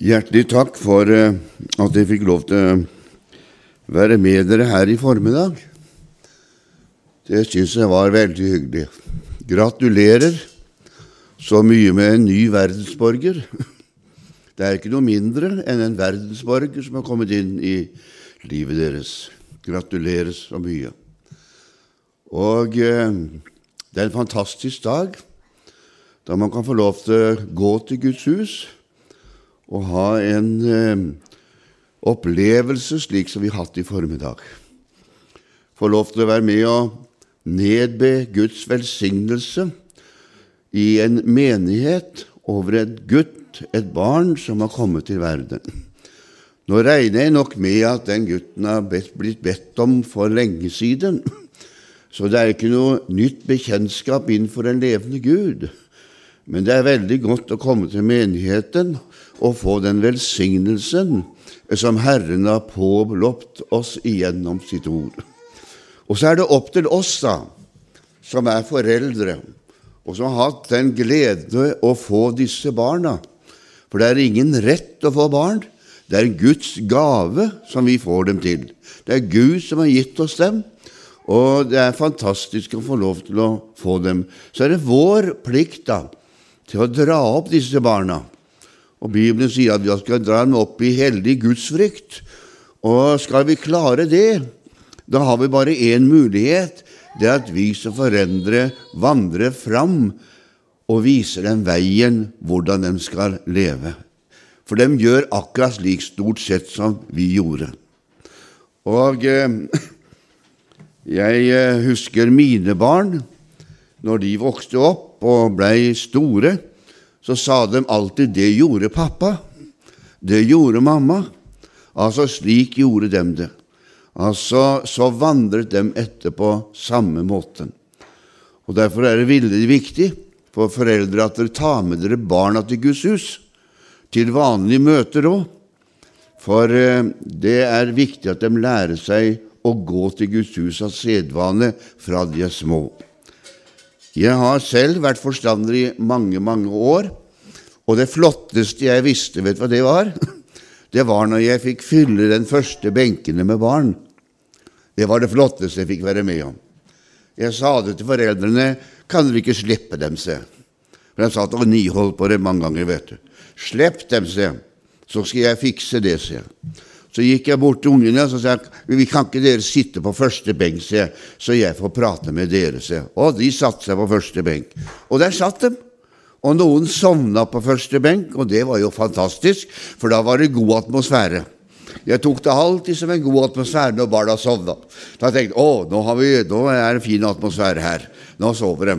Hjertelig takk for eh, at jeg fikk lov til å være med dere her i formiddag. Det syns jeg var veldig hyggelig. Gratulerer så mye med en ny verdensborger. Det er ikke noe mindre enn en verdensborger som har kommet inn i livet deres. Gratulerer så mye. Og eh, det er en fantastisk dag da man kan få lov til å gå til Guds hus og ha en eh, opplevelse slik som vi har hatt i formiddag. Få lov til å være med og nedbe Guds velsignelse i en menighet over et gutt, et barn, som har kommet til verden. Nå regner jeg nok med at den gutten har blitt bedt om for lenge siden, så det er ikke noe nytt bekjentskap innenfor en levende Gud. Men det er veldig godt å komme til menigheten og få den velsignelsen som Herren har pålopt oss igjennom sitt ord. Og så er det opp til oss, da, som er foreldre, og som har hatt den glede å få disse barna. For det er ingen rett å få barn. Det er Guds gave som vi får dem til. Det er Gud som har gitt oss dem, og det er fantastisk å få lov til å få dem. Så er det vår plikt da, til å dra opp disse barna. Og Bibelen sier at vi skal dra dem opp i hellig gudsfrykt. Og skal vi klare det, da har vi bare én mulighet. Det er at vi som foreldre vandrer fram og viser dem veien, hvordan de skal leve. For de gjør akkurat slik stort sett som vi gjorde. Og eh, jeg eh, husker mine barn. Når de vokste opp, og blei store, så sa de alltid 'det gjorde pappa', 'det gjorde mamma'. Altså slik gjorde de det. Altså så vandret de etter på samme måten. Og Derfor er det veldig viktig for foreldre at dere tar med dere barna til Guds hus, til vanlige møter òg. For eh, det er viktig at de lærer seg å gå til Guds hus av sedvane fra de er små. Jeg har selv vært forstander i mange, mange år, og det flotteste jeg visste, vet du hva det var? Det var når jeg fikk fylle den første benkene med barn. Det var det flotteste jeg fikk være med om. Jeg sa det til foreldrene. Kan dere ikke slippe dem, se? For de satt og niholdt på det mange ganger, vet du. Slipp dem, se, så skal jeg fikse det, se. Så gikk jeg bort til ungene og sa vi kan ikke dere sitte på første benk, se, så jeg får prate med dere. se. Og de satte seg på første benk. Og der satt de. Og noen sovna på første benk, og det var jo fantastisk, for da var det god atmosfære. Jeg tok det alltid som en god atmosfære når barna sovna. Da tenkte jeg å, nå, nå er det fin atmosfære her. Nå sover de.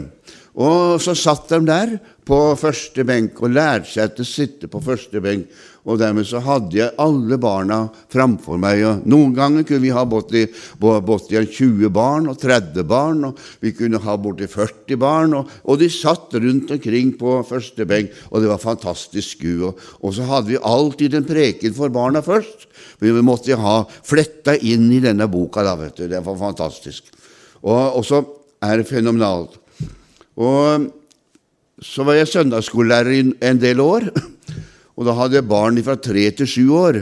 Og så satt de der på første benk og lærte seg til å sitte på første benk. Og dermed så hadde jeg alle barna framfor meg. og Noen ganger kunne vi ha borti, borti 20 barn og 30 barn, og vi kunne ha borti 40 barn. Og, og, de satt rundt omkring på første benk, og det var fantastisk skue. Og, og, så hadde vi alltid en preken for barna først. Vi måtte ha fletta inn i denne boka. da, vet du. Det var fantastisk. Og, og så er det fenomenalt. Og så var jeg søndagsskolelærer i en del år, og da hadde jeg barn fra tre til sju år.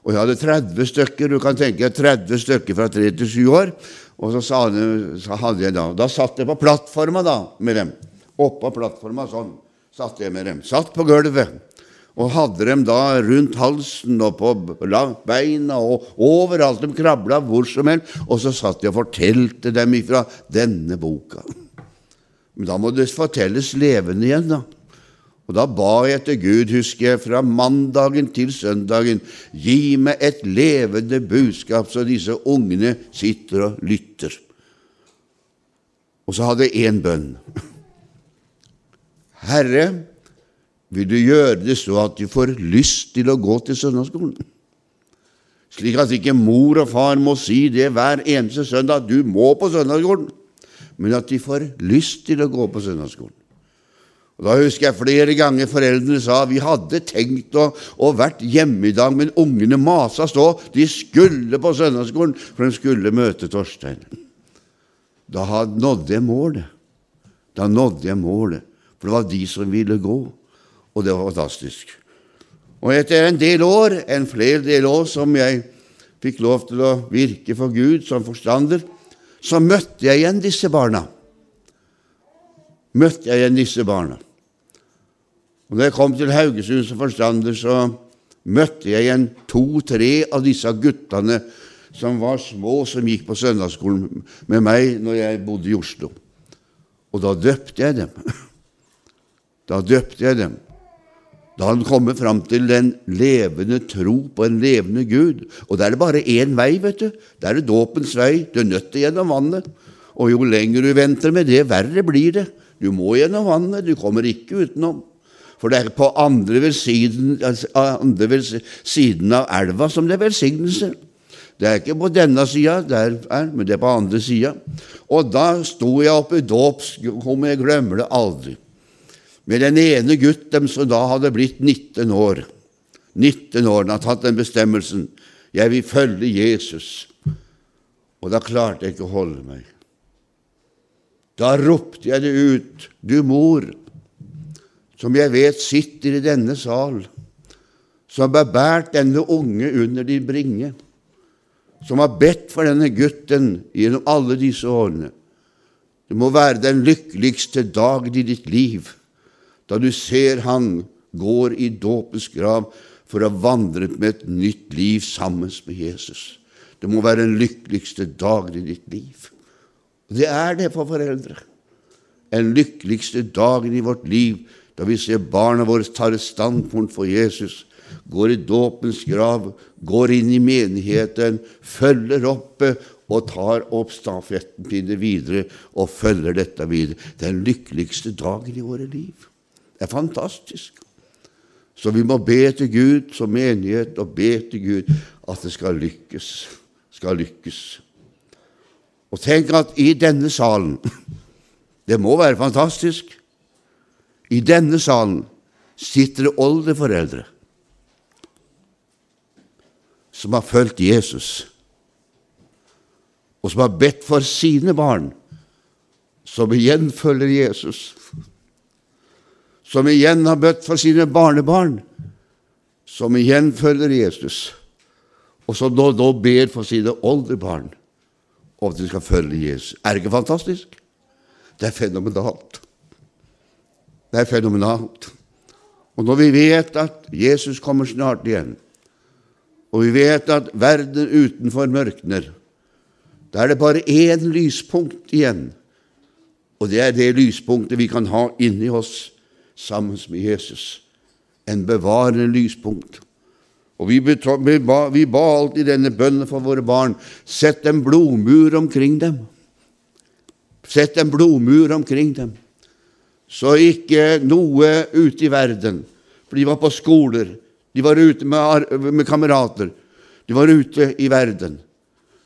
Og jeg hadde 30 stykker. Du kan tenke deg 30 stykker fra tre til sju år. Og så, sa de, så hadde jeg da Da satt jeg på plattforma da, med dem. Oppå plattforma sånn satt jeg med dem. Satt på gulvet. Og hadde dem da rundt halsen og på beina og overalt. De krabla hvor som helst. Og så satt jeg og fortalte dem ifra denne boka. Men da må det fortelles levende igjen, da. Og da ba jeg til Gud, husker jeg, fra mandagen til søndagen, gi meg et levende budskap, så disse ungene sitter og lytter. Og så hadde jeg én bønn. Herre, vil du gjøre det så at de får lyst til å gå til søndagsskolen? Slik at ikke mor og far må si det hver eneste søndag, du må på søndagsskolen men at de får lyst til å gå på søndagsskolen. Og Da husker jeg flere ganger foreldrene sa vi hadde tenkt å, å vært hjemme i dag, men ungene masa stå. De skulle på søndagsskolen, for de skulle møte Torstein. Da nådde jeg målet. Da nådde jeg målet, for det var de som ville gå, og det var fantastisk. Og etter en del år, en flere del år som jeg fikk lov til å virke for Gud som forstander, så møtte jeg igjen disse barna. Møtte jeg igjen disse barna. Og Da jeg kom til Haugesund som forstander, så møtte jeg igjen to-tre av disse guttene som var små, som gikk på søndagsskolen med meg når jeg bodde i Oslo. Og da døpte jeg dem. Da døpte jeg dem. Da han kommer fram til den levende tro på en levende Gud. Og da er det bare én vei, vet du. Da er det dåpens vei. Du er nødt til gjennom vannet. Og jo lenger du venter med det, verre blir det. Du må gjennom vannet. Du kommer ikke utenom. For det er på andre, ved siden, altså, andre ved siden av elva som det er velsignelse. Det er ikke på denne sida, men det er på andre sida. Og da sto jeg oppe i dåpskummet, jeg glemmer det aldri, med den ene gutten som da hadde blitt 19 år. 19 år, han hadde tatt den bestemmelsen. Jeg vil følge Jesus. Og da klarte jeg ikke å holde meg. Da ropte jeg det ut. Du mor, som jeg vet sitter i denne sal, som har båret denne unge under din bringe, som har bedt for denne gutten gjennom alle disse årene. Det må være den lykkeligste dagen i ditt liv da du ser han går i dåpens grav for å vandre med et nytt liv sammen med Jesus. Det må være den lykkeligste dagen i ditt liv. Det er det for foreldre. Den lykkeligste dagen i vårt liv da vi ser barna våre ta et standpunkt for Jesus, går i dåpens grav, går inn i menigheten, følger oppe og tar opp stafettpinnen videre og følger dette videre. Er den lykkeligste dagen i våre liv. Det er fantastisk. Så vi må be til Gud som menighet og be til Gud at det skal lykkes. Skal lykkes. Og tenk at i denne salen Det må være fantastisk i denne salen sitter det oldeforeldre som har fulgt Jesus, og som har bedt for sine barn, som igjen følger Jesus, som igjen har bøtt for sine barnebarn, som igjen følger Jesus, og som nå, nå ber for sine oldebarn om at de skal følge Jesus. Er det ikke fantastisk? Det er fenomenalt. Det er fenomenalt. Og når vi vet at Jesus kommer snart igjen, og vi vet at verden utenfor mørkner, da er det bare én lyspunkt igjen, og det er det lyspunktet vi kan ha inni oss sammen med Jesus. En bevarende lyspunkt. Og vi, vi, ba, vi ba alltid denne bønnen for våre barn. Sett en blodmur omkring dem. Sett en blodmur omkring dem så ikke noe ute i verden. For de var på skoler, de var ute med, med kamerater, de var ute i verden.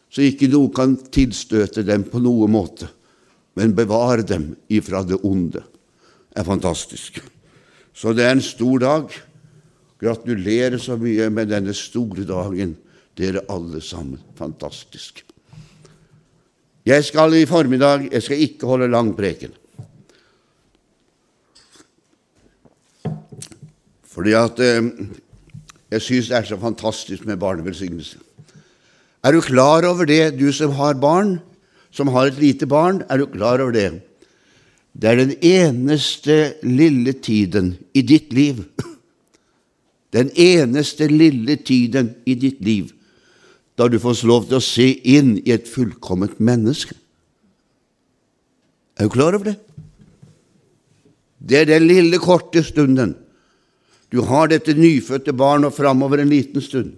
Så ikke noe kan tilstøte dem på noen måte, men bevare dem ifra det onde. Er fantastisk. Så det er en stor dag. Gratulerer så mye med denne store dagen, dere alle sammen. Fantastisk. Jeg skal i formiddag Jeg skal ikke holde lang preken. Fordi at eh, jeg syns det er så fantastisk med barnevelsignelse. Er du klar over det, du som har barn, som har et lite barn? Er du klar over det? Det er den eneste lille tiden i ditt liv Den eneste lille tiden i ditt liv da du får lov til å se inn i et fullkomment menneske. Er du klar over det? Det er den lille, korte stunden du har dette nyfødte barn og framover en liten stund,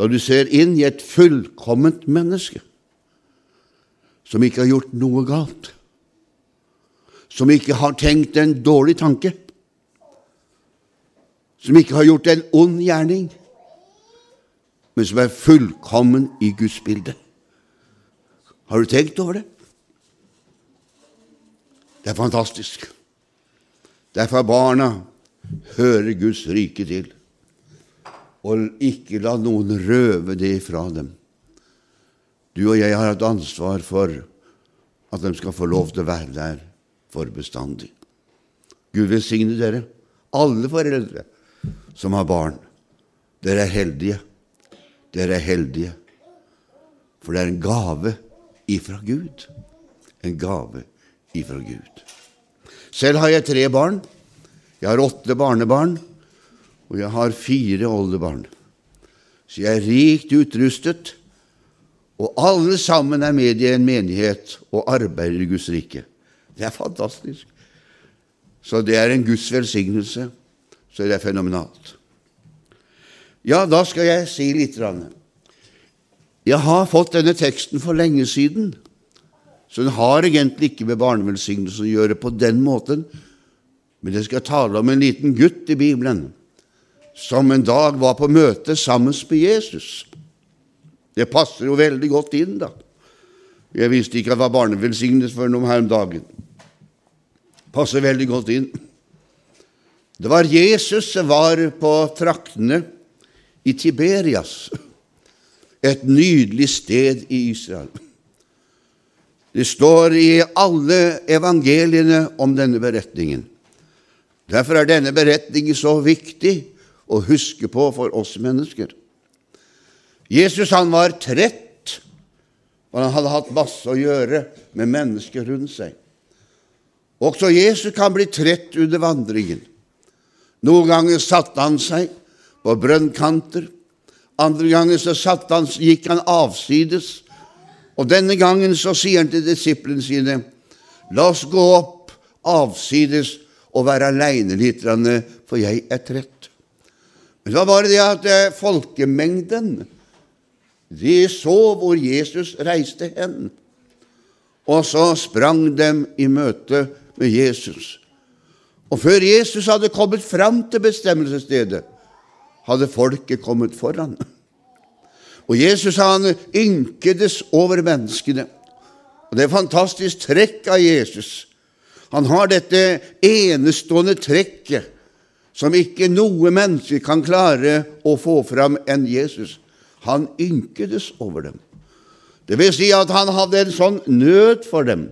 da du ser inn i et fullkomment menneske som ikke har gjort noe galt, som ikke har tenkt en dårlig tanke, som ikke har gjort en ond gjerning, men som er fullkommen i Guds bilde. Har du tenkt over det? Det er fantastisk. Derfor barna hører Guds rike til, og ikke la noen røve det fra dem. Du og jeg har hatt ansvar for at de skal få lov til å være der for bestandig. Gud velsigne dere, alle foreldre som har barn. Dere er heldige. Dere er heldige. For det er en gave ifra Gud. En gave ifra Gud. Selv har jeg tre barn. Jeg har åtte barnebarn, og jeg har fire oldebarn. Så jeg er rikt utrustet, og alle sammen er med i en menighet og arbeider i Guds rike. Det er fantastisk. Så det er en Guds velsignelse. Så det er fenomenalt. Ja, da skal jeg si litt. Jeg har fått denne teksten for lenge siden, så den har egentlig ikke med barnevelsignelse å gjøre på den måten. Men jeg skal tale om en liten gutt i Bibelen som en dag var på møte sammen med Jesus. Det passer jo veldig godt inn, da. Jeg visste ikke at det var barnevelsignet før noen her om dagen. Passer veldig godt inn. Det var Jesus som var på traktene i Tiberias, et nydelig sted i Israel. Det står i alle evangeliene om denne beretningen. Derfor er denne beretningen så viktig å huske på for oss mennesker. Jesus han var trett, og han hadde hatt masse å gjøre med mennesker rundt seg. Også Jesus kan bli trett under vandringen. Noen ganger satte han seg på brønnkanter, andre ganger så han, gikk han avsides og denne gangen så sier han til disiplene sine, la oss gå opp avsides og være aleine litt, for jeg er trett. Men det var bare det at folkemengden de så hvor Jesus reiste hen, og så sprang dem i møte med Jesus. Og før Jesus hadde kommet fram til bestemmelsesstedet, hadde folket kommet foran. Og Jesus han ynkedes over menneskene. Og Det er et fantastisk trekk av Jesus. Han har dette enestående trekket som ikke noe menneske kan klare å få fram enn Jesus. Han ynkedes over dem. Det vil si at han hadde en sånn nød for dem.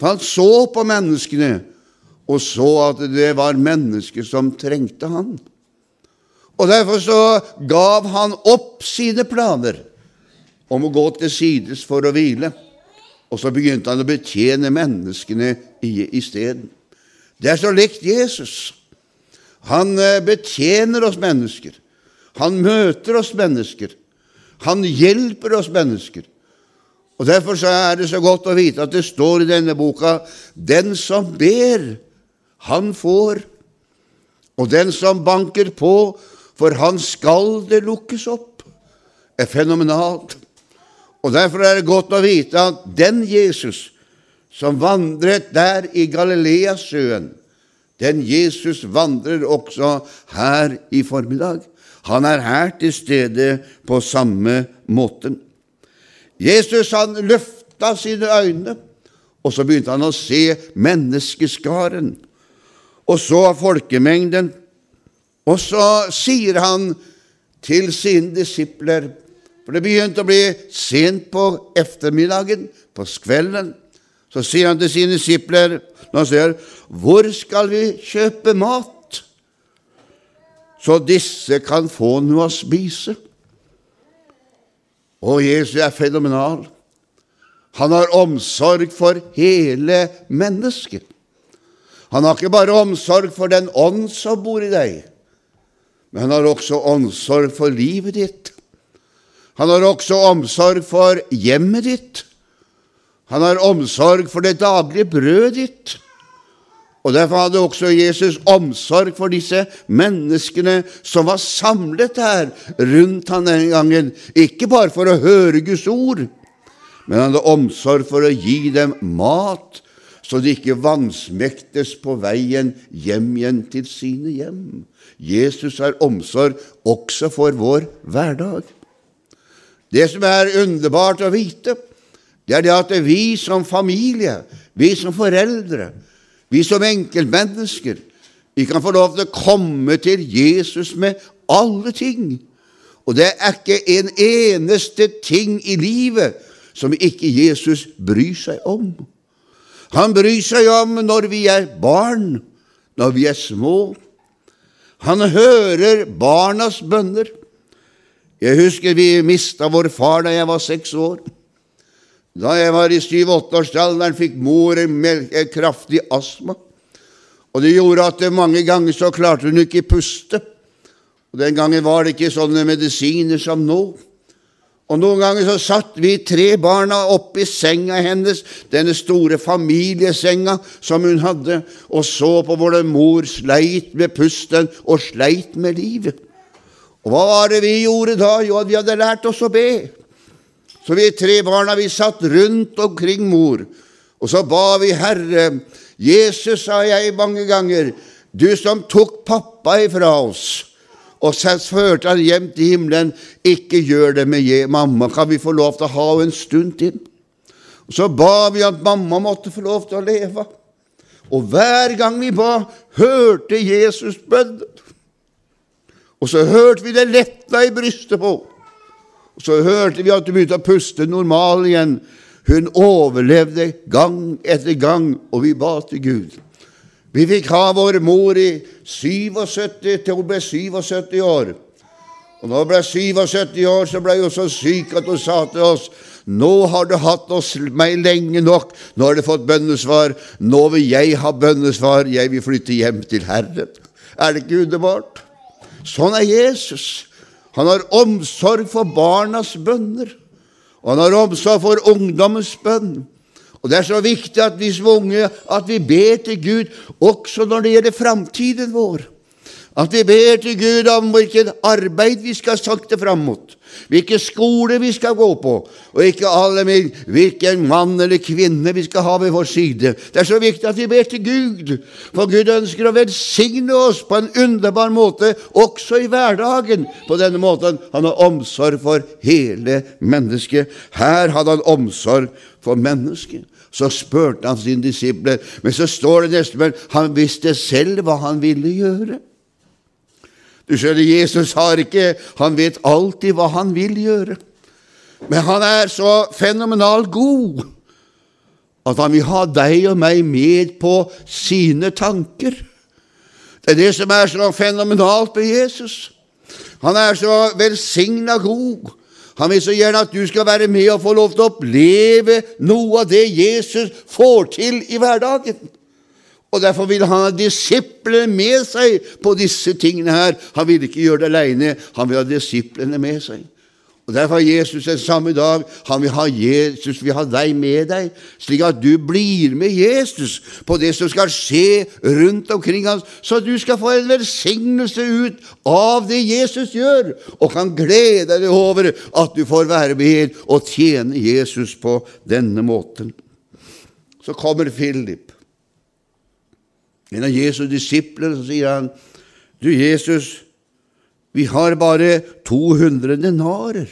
For han så på menneskene og så at det var mennesker som trengte han. Og Derfor så gav han opp sine planer om å gå til sides for å hvile. Og så begynte han å betjene menneskene isteden. Det er så likt Jesus. Han eh, betjener oss mennesker. Han møter oss mennesker. Han hjelper oss mennesker. Og Derfor så er det så godt å vite at det står i denne boka den som ber, han får. Og den som banker på, for han skal det lukkes opp. er fenomenalt. Og Derfor er det godt å vite at den Jesus som vandret der i Galileasjøen, den Jesus vandrer også her i formiddag. Han er her til stede på samme måten. Jesus han løfta sine øyne, og så begynte han å se menneskeskaren. Og så folkemengden og så sier han til sine disipler For det begynte å bli sent på ettermiddagen, på kvelden. Så sier han til sine disipler når han sier, 'Hvor skal vi kjøpe mat?' Så disse kan få noe å spise. Og Jesus er fenomenal. Han har omsorg for hele mennesket. Han har ikke bare omsorg for den ånd som bor i deg, men han har også omsorg for livet ditt. Han har også omsorg for hjemmet ditt. Han har omsorg for det daglige brødet ditt. Og Derfor hadde også Jesus omsorg for disse menneskene som var samlet her rundt han den gangen, ikke bare for å høre Guds ord, men han hadde omsorg for å gi dem mat, så de ikke vansmektes på veien hjem igjen til sine hjem. Jesus har omsorg også for vår hverdag. Det som er underbart å vite, det er det at vi som familie, vi som foreldre, vi som enkeltmennesker, vi kan få lov til å komme til Jesus med alle ting. Og det er ikke en eneste ting i livet som ikke Jesus bryr seg om. Han bryr seg om når vi er barn, når vi er små. Han hører barnas bønner. Jeg husker vi mista vår far da jeg var seks år. Da jeg var i syv-åtteårsalderen, fikk mor en kraftig astma. Og det gjorde at mange ganger så klarte hun ikke puste. Og Den gangen var det ikke sånne medisiner som nå. Og Noen ganger så satt vi tre barna oppi senga hennes, denne store familiesenga som hun hadde, og så på hvordan mor sleit med pusten og sleit med livet. Og hva var det vi gjorde da? Jo, vi hadde lært oss å be. Så vi tre barna vi satt rundt omkring mor, og så ba vi Herre, Jesus, sa jeg mange ganger, du som tok pappa ifra oss og førte han hjem til himmelen. Ikke gjør det med je, mamma. Kan vi få lov til å ha henne en stund til? Og Så ba vi at mamma måtte få lov til å leve. Og hver gang vi ba, hørte Jesus bønnen. Og så hørte vi det letta i brystet på. Så hørte vi at hun begynte å puste normal igjen. Hun overlevde gang etter gang, og vi ba til Gud. Vi fikk ha vår mor i 77 til hun ble 77 år. Og når hun ble 77 år, så ble hun så syk at hun sa til oss nå har du hatt oss meg lenge nok, nå har du fått bønnesvar, nå vil jeg ha bønnesvar, jeg vil flytte hjem til Herren. Er det ikke underbart? Sånn er Jesus. Han har omsorg for barnas bønner, og han har omsorg for ungdommens bønn. Og Det er så viktig at vi som unge at vi ber til Gud også når det gjelder framtiden vår. At vi ber til Gud om hvilket arbeid vi skal sakte fram mot, hvilken skole vi skal gå på, og ikke alle med hvilken mann eller kvinne vi skal ha ved vår side. Det er så viktig at vi ber til Gud, for Gud ønsker å velsigne oss på en underbar måte, også i hverdagen. På denne måten han har omsorg for hele mennesket. Her hadde han omsorg for mennesket. Så spurte han sine disipler, men så står det nesten han visste selv hva han ville gjøre. Du skjønner, Jesus har ikke Han vet alltid hva han vil gjøre. Men han er så fenomenalt god at han vil ha deg og meg med på sine tanker. Det er det som er så fenomenalt med Jesus. Han er så velsigna god. Han vil så gjerne at du skal være med og få lov til å oppleve noe av det Jesus får til i hverdagen. Og Derfor vil han ha disiplene med seg på disse tingene her. Han vil ikke gjøre det alene, han vil ha disiplene med seg. Og Derfor har Jesus den samme dag han vil ha Jesus vil ha deg med deg, slik at du blir med Jesus på det som skal skje rundt omkring hans, så du skal få en velsignelse ut av det Jesus gjør, og kan glede deg over at du får være med og tjene Jesus på denne måten. Så kommer Philip. En av Jesu disipler, sier han, Du, Jesus, vi har bare 200 denarer.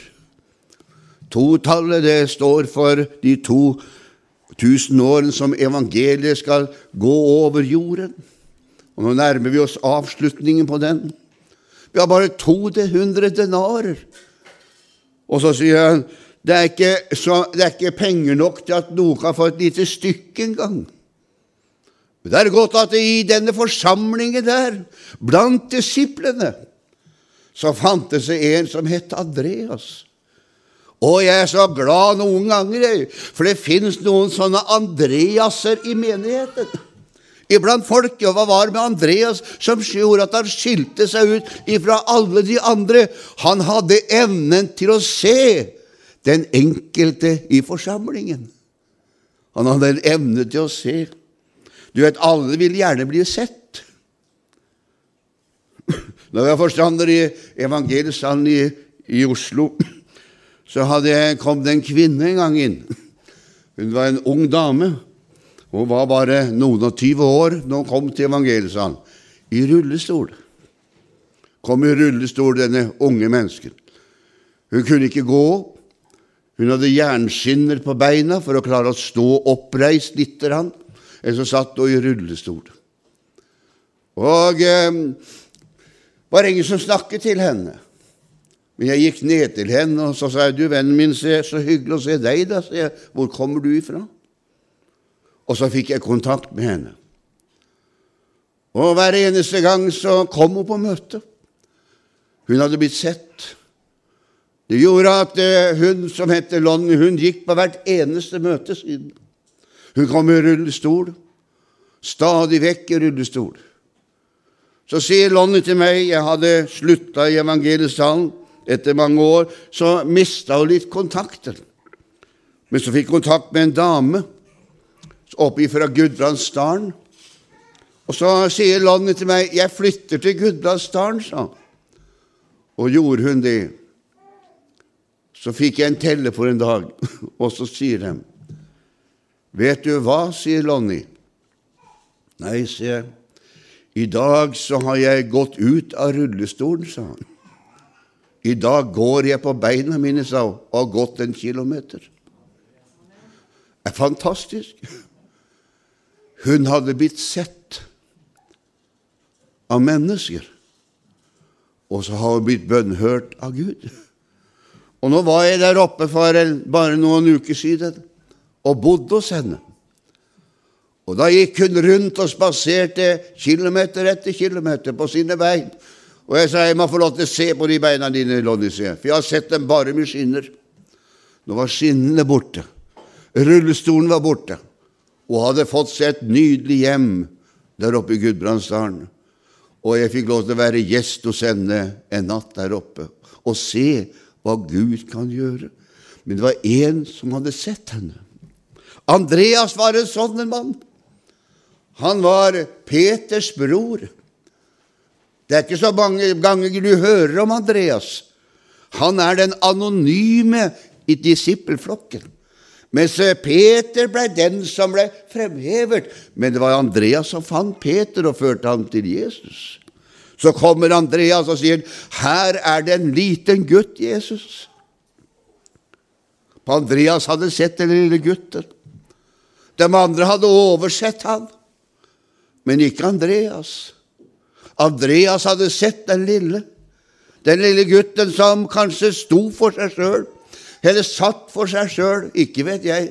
Totallet, det står for de 2000 årene som evangeliet skal gå over jorden. Og Nå nærmer vi oss avslutningen på den. Vi har bare 200 denarer. Og så sier han det er, ikke, så, det er ikke penger nok til at noen kan få et lite stykke engang. Men det er godt at det i denne forsamlingen der, blant disiplene, så fantes det en som het Andreas. Og jeg er så glad noen ganger, for det finnes noen sånne Andreaser i menigheten. Iblant folk. Og hva var det med Andreas som gjorde at han skilte seg ut ifra alle de andre? Han hadde evnen til å se den enkelte i forsamlingen. Han hadde en evne til å se. Du vet, alle vil gjerne bli sett. Da jeg var forstander i evangeliesalen i, i, Oslo, så jeg, kom det en kvinne en gang inn. Hun var en ung dame. Hun var bare noen og tyve år da hun kom til evangeliesalen. I rullestol. Kom i rullestol, denne unge mennesken. Hun kunne ikke gå. Hun hadde jernskinner på beina for å klare å stå oppreist lite grann en som satt og i rullestol. Og eh, var ingen som snakket til henne. Men jeg gikk ned til henne og så sa jeg, du, vennen min, så hyggelig å se deg. da, sa jeg, Hvor kommer du ifra? Og så fikk jeg kontakt med henne. Og hver eneste gang så kom hun på møte. Hun hadde blitt sett. Det gjorde at eh, hun som heter Lonnie, hun gikk på hvert eneste møte siden. Hun kom i rullestol. Stadig vekk i rullestol. Så sier Lonnie til meg Jeg hadde slutta i evangeliesalen etter mange år. Så mista hun litt kontakten. Men så fikk hun kontakt med en dame oppe fra Gudbrandsdalen. Og så sier Lonnie til meg 'Jeg flytter til Gudbrandsdalen', sa han. Og gjorde hun det. Så fikk jeg en telle for en dag, og så sier de 'Vet du hva', sier Lonnie. Nei, sier jeg. I dag så har jeg gått ut av rullestolen, sa han. I dag går jeg på beina mine, sa hun, og har gått en kilometer. Det er fantastisk. Hun hadde blitt sett av mennesker, og så har hun blitt bønnhørt av Gud. Og nå var jeg der oppe for bare noen uker siden og bodde hos henne. Og da gikk hun rundt og spaserte kilometer etter kilometer på sine bein. Og jeg sa jeg må få lov til å se på de beina dine, Lonnie, for jeg har sett dem bare med skinner. Nå var skinnene borte. Rullestolen var borte og hadde fått seg et nydelig hjem der oppe i Gudbrandsdalen. Og jeg fikk lov til å være gjest hos henne en natt der oppe og se hva Gud kan gjøre. Men det var én som hadde sett henne. Andreas var en sånn en mann. Han var Peters bror. Det er ikke så mange ganger du hører om Andreas. Han er den anonyme i disippelflokken. Mens Peter ble den som ble fremhevet. Men det var Andreas som fant Peter og førte ham til Jesus. Så kommer Andreas og sier, 'Her er det en liten gutt, Jesus'. På Andreas hadde sett den lille gutten. De andre hadde oversett han, men ikke Andreas. Andreas hadde sett den lille, den lille gutten som kanskje sto for seg sjøl, eller satt for seg sjøl, ikke vet jeg.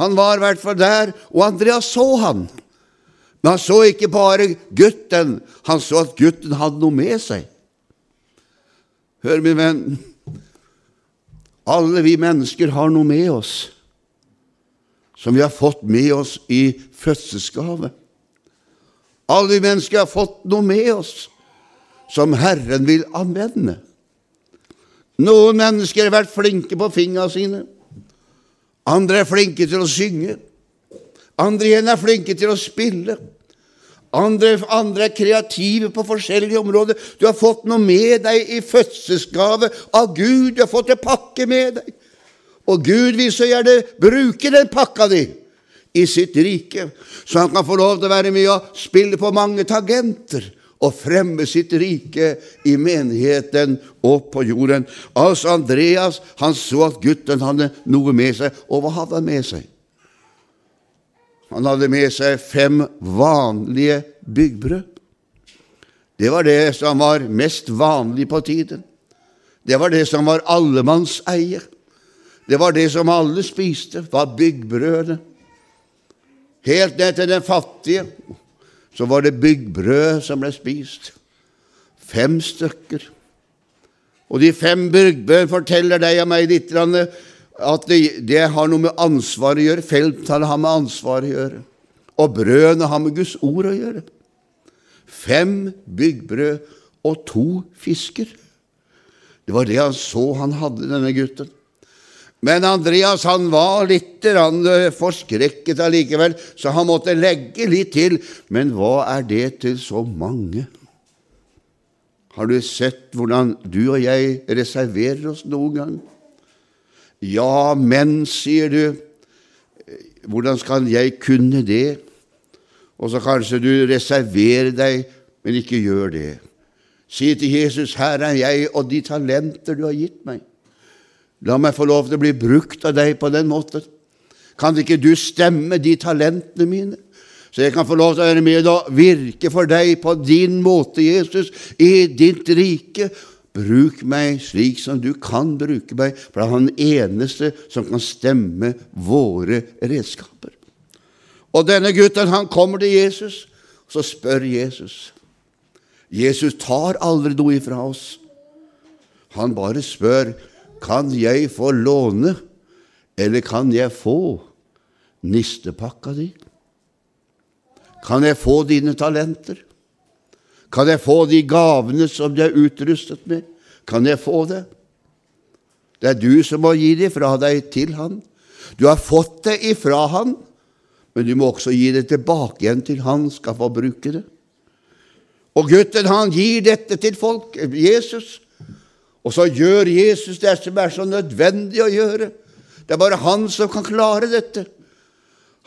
Han var i hvert fall der, og Andreas så han. Men han så ikke bare gutten, han så at gutten hadde noe med seg. Hør, min venn, alle vi mennesker har noe med oss som vi har fått med oss i fødselsgave. Alle vi mennesker har fått noe med oss som Herren vil anvende. Noen mennesker har vært flinke på fingra sine. Andre er flinke til å synge. Andre igjen er flinke til å spille. Andre, andre, er kreative på forskjellige områder. Du har fått noe med deg i fødselsgave av Gud. Du har fått en pakke med deg. Og Gud vil så gjerne bruke den pakka di i sitt rike, så han kan få lov til å være med og spille på mange tagenter og fremme sitt rike i menigheten og på jorden. Altså Andreas han så at gutten hadde noe med seg. Og hva hadde han med seg? Han hadde med seg fem vanlige byggbrød. Det var det som var mest vanlig på tiden. Det var det som var allemannseie. Det var det som alle spiste, var byggbrødet. Helt ned til den fattige så var det byggbrød som ble spist. Fem stykker. Og de fem byggbrød forteller deg og meg litt at det, det, har noe med ansvar å gjøre. Felttallet har med ansvar å gjøre. Og brødene har med Guds ord å gjøre. Fem byggbrød og to fisker. Det var det han så han hadde, denne gutten. Men Andreas han var litt forskrekket allikevel, så han måtte legge litt til. Men hva er det til så mange? Har du sett hvordan du og jeg reserverer oss noen gang? Ja, men, sier du, hvordan skal jeg kunne det? Og så kanskje du reserverer deg, men ikke gjør det. Si til Jesus, her er jeg og de talenter du har gitt meg. La meg få lov til å bli brukt av deg på den måten. Kan ikke du stemme de talentene mine, så jeg kan få lov til å være med og virke for deg på din måte, Jesus, i ditt rike? Bruk meg slik som du kan bruke meg, for det er han eneste som kan stemme våre redskaper. Og denne gutten han kommer til Jesus, Så spør Jesus. Jesus tar aldri noe ifra oss. Han bare spør kan jeg få låne, eller kan jeg få nistepakka di? Kan jeg få dine talenter? Kan jeg få de gavene som du er utrustet med? Kan jeg få det? Det er du som må gi det fra deg til han. Du har fått det ifra han, men du må også gi det tilbake igjen til han skal få bruke det. Og gutten, han gir dette til folk, Jesus. Og så gjør Jesus det som er så nødvendig å gjøre. Det er bare han som kan klare dette.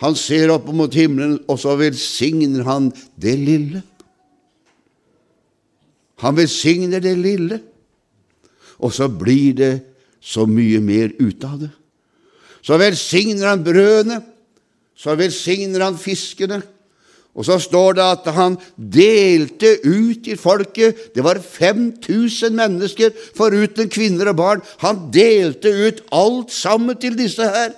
Han ser opp mot himmelen, og så velsigner han det lille. Han velsigner det lille, og så blir det så mye mer ut av det. Så velsigner han brødene, så velsigner han fiskene, og så står det at han delte ut til folket. Det var 5000 mennesker, foruten kvinner og barn. Han delte ut alt sammen til disse her.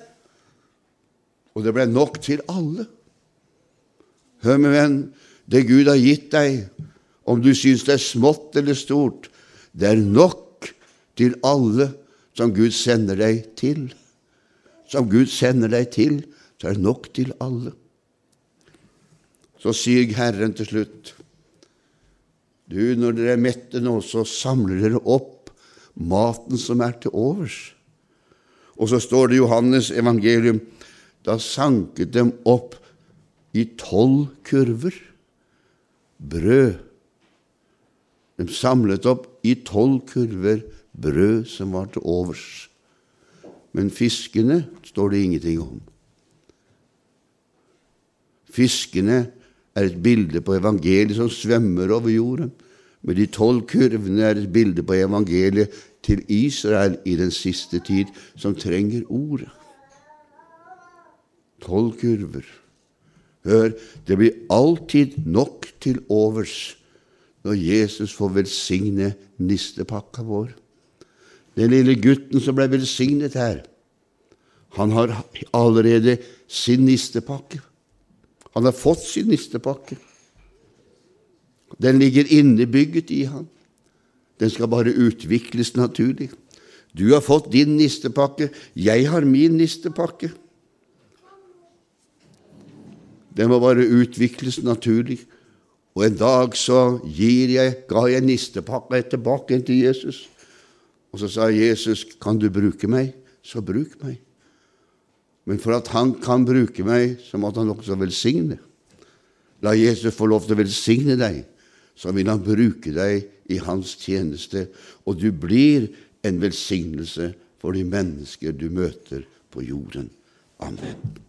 Og det ble nok til alle. Hør, min venn, det Gud har gitt deg, om du syns det er smått eller stort, det er nok til alle som Gud sender deg til. Som Gud sender deg til, så er det nok til alle. Så sier Herren til slutt, du, når dere er mette nå, så samler dere opp maten som er til overs. Og så står det i Johannes evangelium, da sanket dem opp i tolv kurver brød. De samlet opp i tolv kurver brød som var til overs. Men fiskene står det ingenting om. Fiskene er et bilde på evangeliet som svømmer over jorden. Men de tolv kurvene er et bilde på evangeliet til Israel i den siste tid, som trenger ordet. Tolv kurver. Hør, det blir alltid nok til overs når Jesus får velsigne nistepakka vår. Den lille gutten som ble velsignet her, han har allerede sin nistepakke. Han har fått sin nistepakke. Den ligger innebygget i han. Den skal bare utvikles naturlig. Du har fått din nistepakke, jeg har min nistepakke. Den må bare utvikles naturlig. Og en dag så jeg, ga jeg nistepakka tilbake til Jesus. Og så sa Jesus, 'Kan du bruke meg, så bruk meg'. Men for at han kan bruke meg, så måtte han også velsigne. La Jesus få lov til å velsigne deg, så vil han bruke deg i hans tjeneste, og du blir en velsignelse for de mennesker du møter på jorden. Amen.